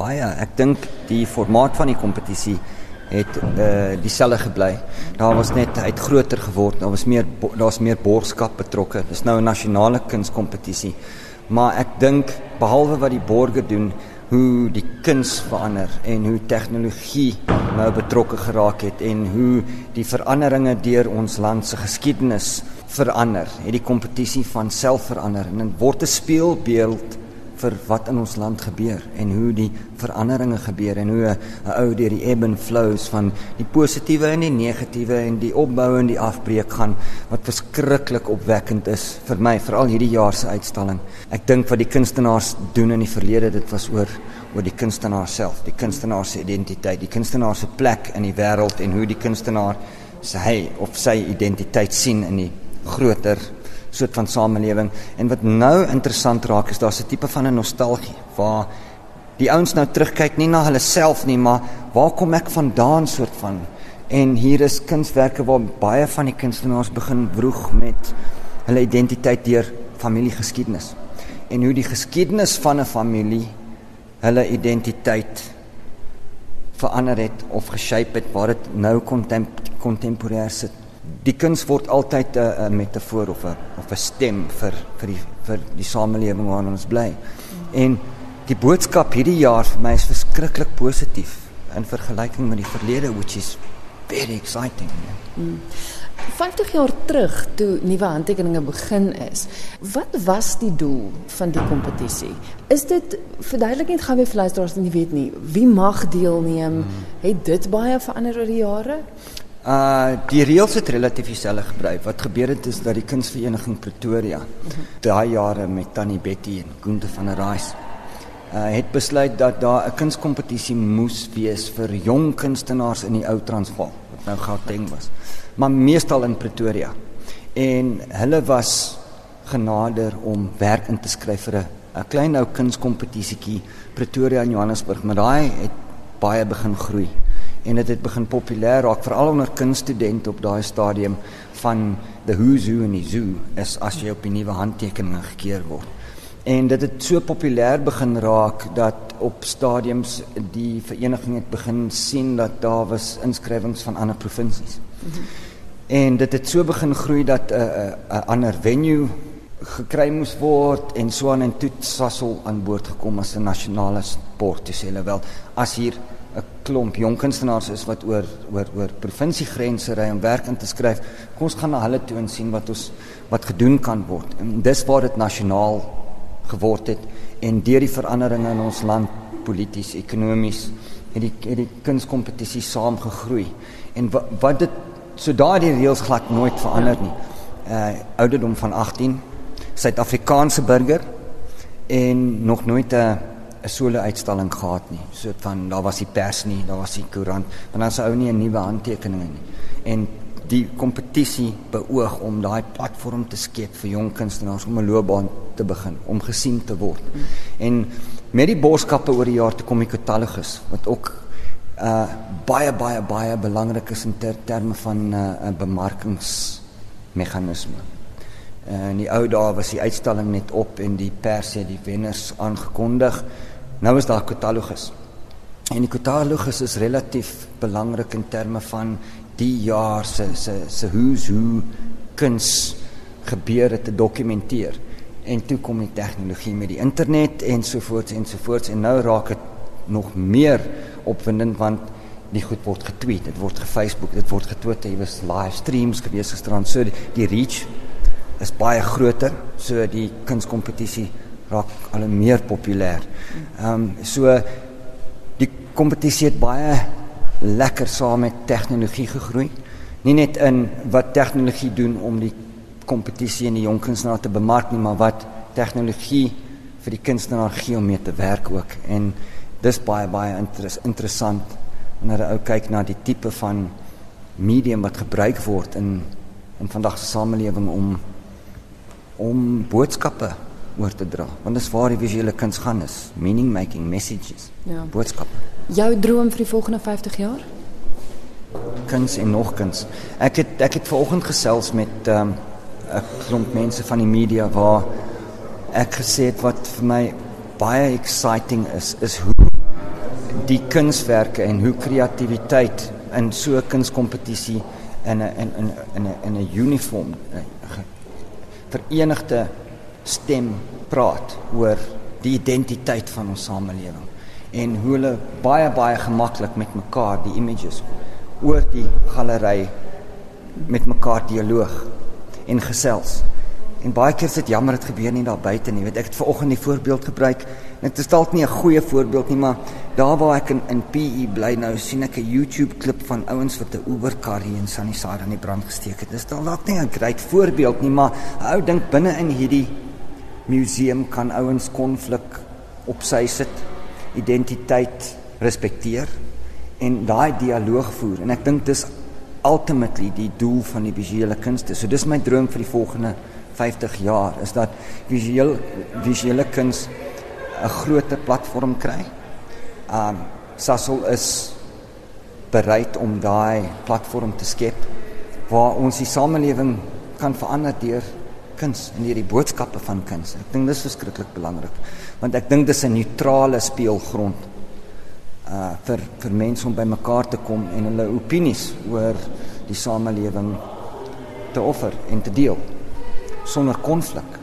Baie. Ek dink die formaat van die kompetisie het uh dieselfde gebly. Daar was net uit groter geword. Daar was meer daar's meer borgskap betrokke. Dis nou 'n nasionale kunskompetisie. Maar ek dink behalwe wat die borgers doen, hoe die kuns verander en hoe tegnologie nou betrokke geraak het en hoe die veranderinge deur ons land se geskiedenis verander. Het die kompetisie van self verander en dit word 'n speelbeeld vir wat in ons land gebeur en hoe die veranderinge gebeur en hoe 'n ou deur die ebb and flows van die positiewe en die negatiewe en die opbou en die afbreek gaan wat verskriklik opwekkend is vir my veral hierdie jaar se uitstalling. Ek dink wat die kunstenaars doen in die verlede dit was oor oor die kunstenaar self, die kunstenaar se identiteit, die kunstenaar se plek in die wêreld en hoe die kunstenaar sy of sy identiteit sien in die groter soort van samelewing. En wat nou interessant raak is daar's 'n tipe van 'n nostalgie waar die ouens nou terugkyk nie na hulle self nie maar waar kom ek vandaan soort van? En hier is kunswerke waar baie van die kunstenaars begin vroeg met hulle identiteit deur familiegeskiedenis. En hoe die geskiedenis van 'n familie hulle identiteit verander het of geshape het waar dit nou kontemporêr sit die kuns word altyd 'n uh, metafoor of 'n of 'n stem vir vir die vir die samelewing waarin ons bly. En die boodskap hierdie jaar vir my is verskriklik positief in vergelyking met die verlede which is very exciting. Mm. 50 jaar terug toe nuwe handtekeninge begin is, wat was die doel van die kompetisie? Is dit verduidelik net gou weer vir luisteraars wat nie weet nie, wie mag deelneem? Mm. Het dit baie verander oor die jare? Uh die reëls het relatief dieselfde gebly. Wat gebeur het is dat die kunsvereniging Pretoria daai jare met Tannie Betty en Gunte van der Reis uh het besluit dat daar 'n kunskompetisie moes wees vir jong kunstenaars in die ou Transvaal, wat nou Gauteng was. Maar meestal in Pretoria. En hulle was genader om werk in te skryf vir 'n 'n klein ou kunskompetisietjie Pretoria en Johannesburg, maar daai het baie begin groei en dit het begin populêr raak veral onder kunststudente op daai stadium van the who's who in die zoo is as jy op die nuwe handtekeninge gekeer word. En dit het so populêr begin raak dat op stadiums die vereniging het begin sien dat daar was inskrywings van ander provinsies. En dit het so begin groei dat 'n uh, 'n uh, uh, ander venue gekry moes word en so aan en toe Sasol aan boord gekom as 'n nasionale sport. Dis hulle wel as hier 'n klomp jong kunstenaars is wat oor oor oor provinsiegrense ry om werk in te skryf. Kom ons gaan na hulle toe en sien wat ons wat gedoen kan word. En dis waar dit nasionaal geword het en deur die veranderinge in ons land polities, ekonomies het die het die kunskompetisie saam gegroei. En wat, wat dit so daardie reëls glad nooit verander nie. Uh ouderdom van 18, Suid-Afrikaanse burger en nog nooit 'n 'n solo uitstalling gehad nie. So van daar was die pers nie, daar was die koerant, want dan sou ou nie 'n nuwe handtekeninge nie. En die kompetisie beoog om daai platform te skep vir jong kunstenaars om 'n loopbaan te begin, om gesien te word. En met die boodskappe oor die jaar te kom die katalogus wat ook uh baie baie baie belangrik is in ter, terme van uh, 'n bemarkingsmeganisme. Uh, in die ou dae was die uitstalling net op en die pers het die wenners aangekondig. Nou is daar katalogus. En die katalogus is relatief belangrik in terme van die jaar se se se who's who kuns gebeure te dokumenteer. En toe kom die tegnologie met die internet ensovoorts ensovoorts en nou raak dit nog meer opwindend want die goed word getweet, dit word gefacebook, dit word getwitter, hier was livestreams gewees gisterand. So die, die reach is baie groter, so die kunskompetisie raak al meer populêr. Ehm um, so die kompetisie het baie lekker saam met tegnologie gegroei. Nie net in wat tegnologie doen om die kompetisie en die jong kunstenaars te bemark nie, maar wat tegnologie vir die kunstenaar gee om mee te werk ook. En dis baie baie interes, interessant wanneer jy kyk na die tipe van medium wat gebruik word in in vandag se samelewing om om boodskappe oor te dra. Want dis waar die visuele kuns gaan is, meaning making messages. Ja. Boodskappe. Jou droom vir die volgende 50 jaar? Kuns en nog kuns. Ek het ek het vanoggend gesels met ehm, 'n um, klomp mense van die media waar ek gesê het wat vir my baie exciting is, is hoe die kunswerke en hoe kreatiwiteit in so 'n kunskompetisie in 'n in in in 'n in 'n uniform verenigde stem praat oor die identiteit van ons samelewing en hoe hulle baie baie gemaklik met mekaar die images oor die galery met mekaar dialoog en gesels. En baie keer is dit jammer dit gebeur nie daar buite nie. Weet ek het vanoggend die voorbeeld gebruik. Dit is dalk nie 'n goeie voorbeeld nie, maar daar waar ek in in PE bly nou sien ek 'n YouTube klip van ouens wat 'n Uber kar hier in Sunnyside aan die brand gesteek het. Dis dalk nie 'n great voorbeeld nie, maar 'n ou dink binne in hierdie museum kan ouens konflik op sy sit, identiteit respekteer en daai dialoog voer. En ek dink dis ultimately die doel van die visuele kunste. So dis my droom vir die volgende 50 jaar is dat visuele visuele kuns 'n groter platform kry. Um Sasol is bereid om daai platform te skep waar ons die samelewing kan verander deur kuns en hierdie boodskappe van kuns. Ek dink dis verskriklik belangrik want ek dink dis 'n neutrale speelgrond uh vir vir mense om bymekaar te kom en hulle opinies oor die samelewing te offer en te deel sonder konflik.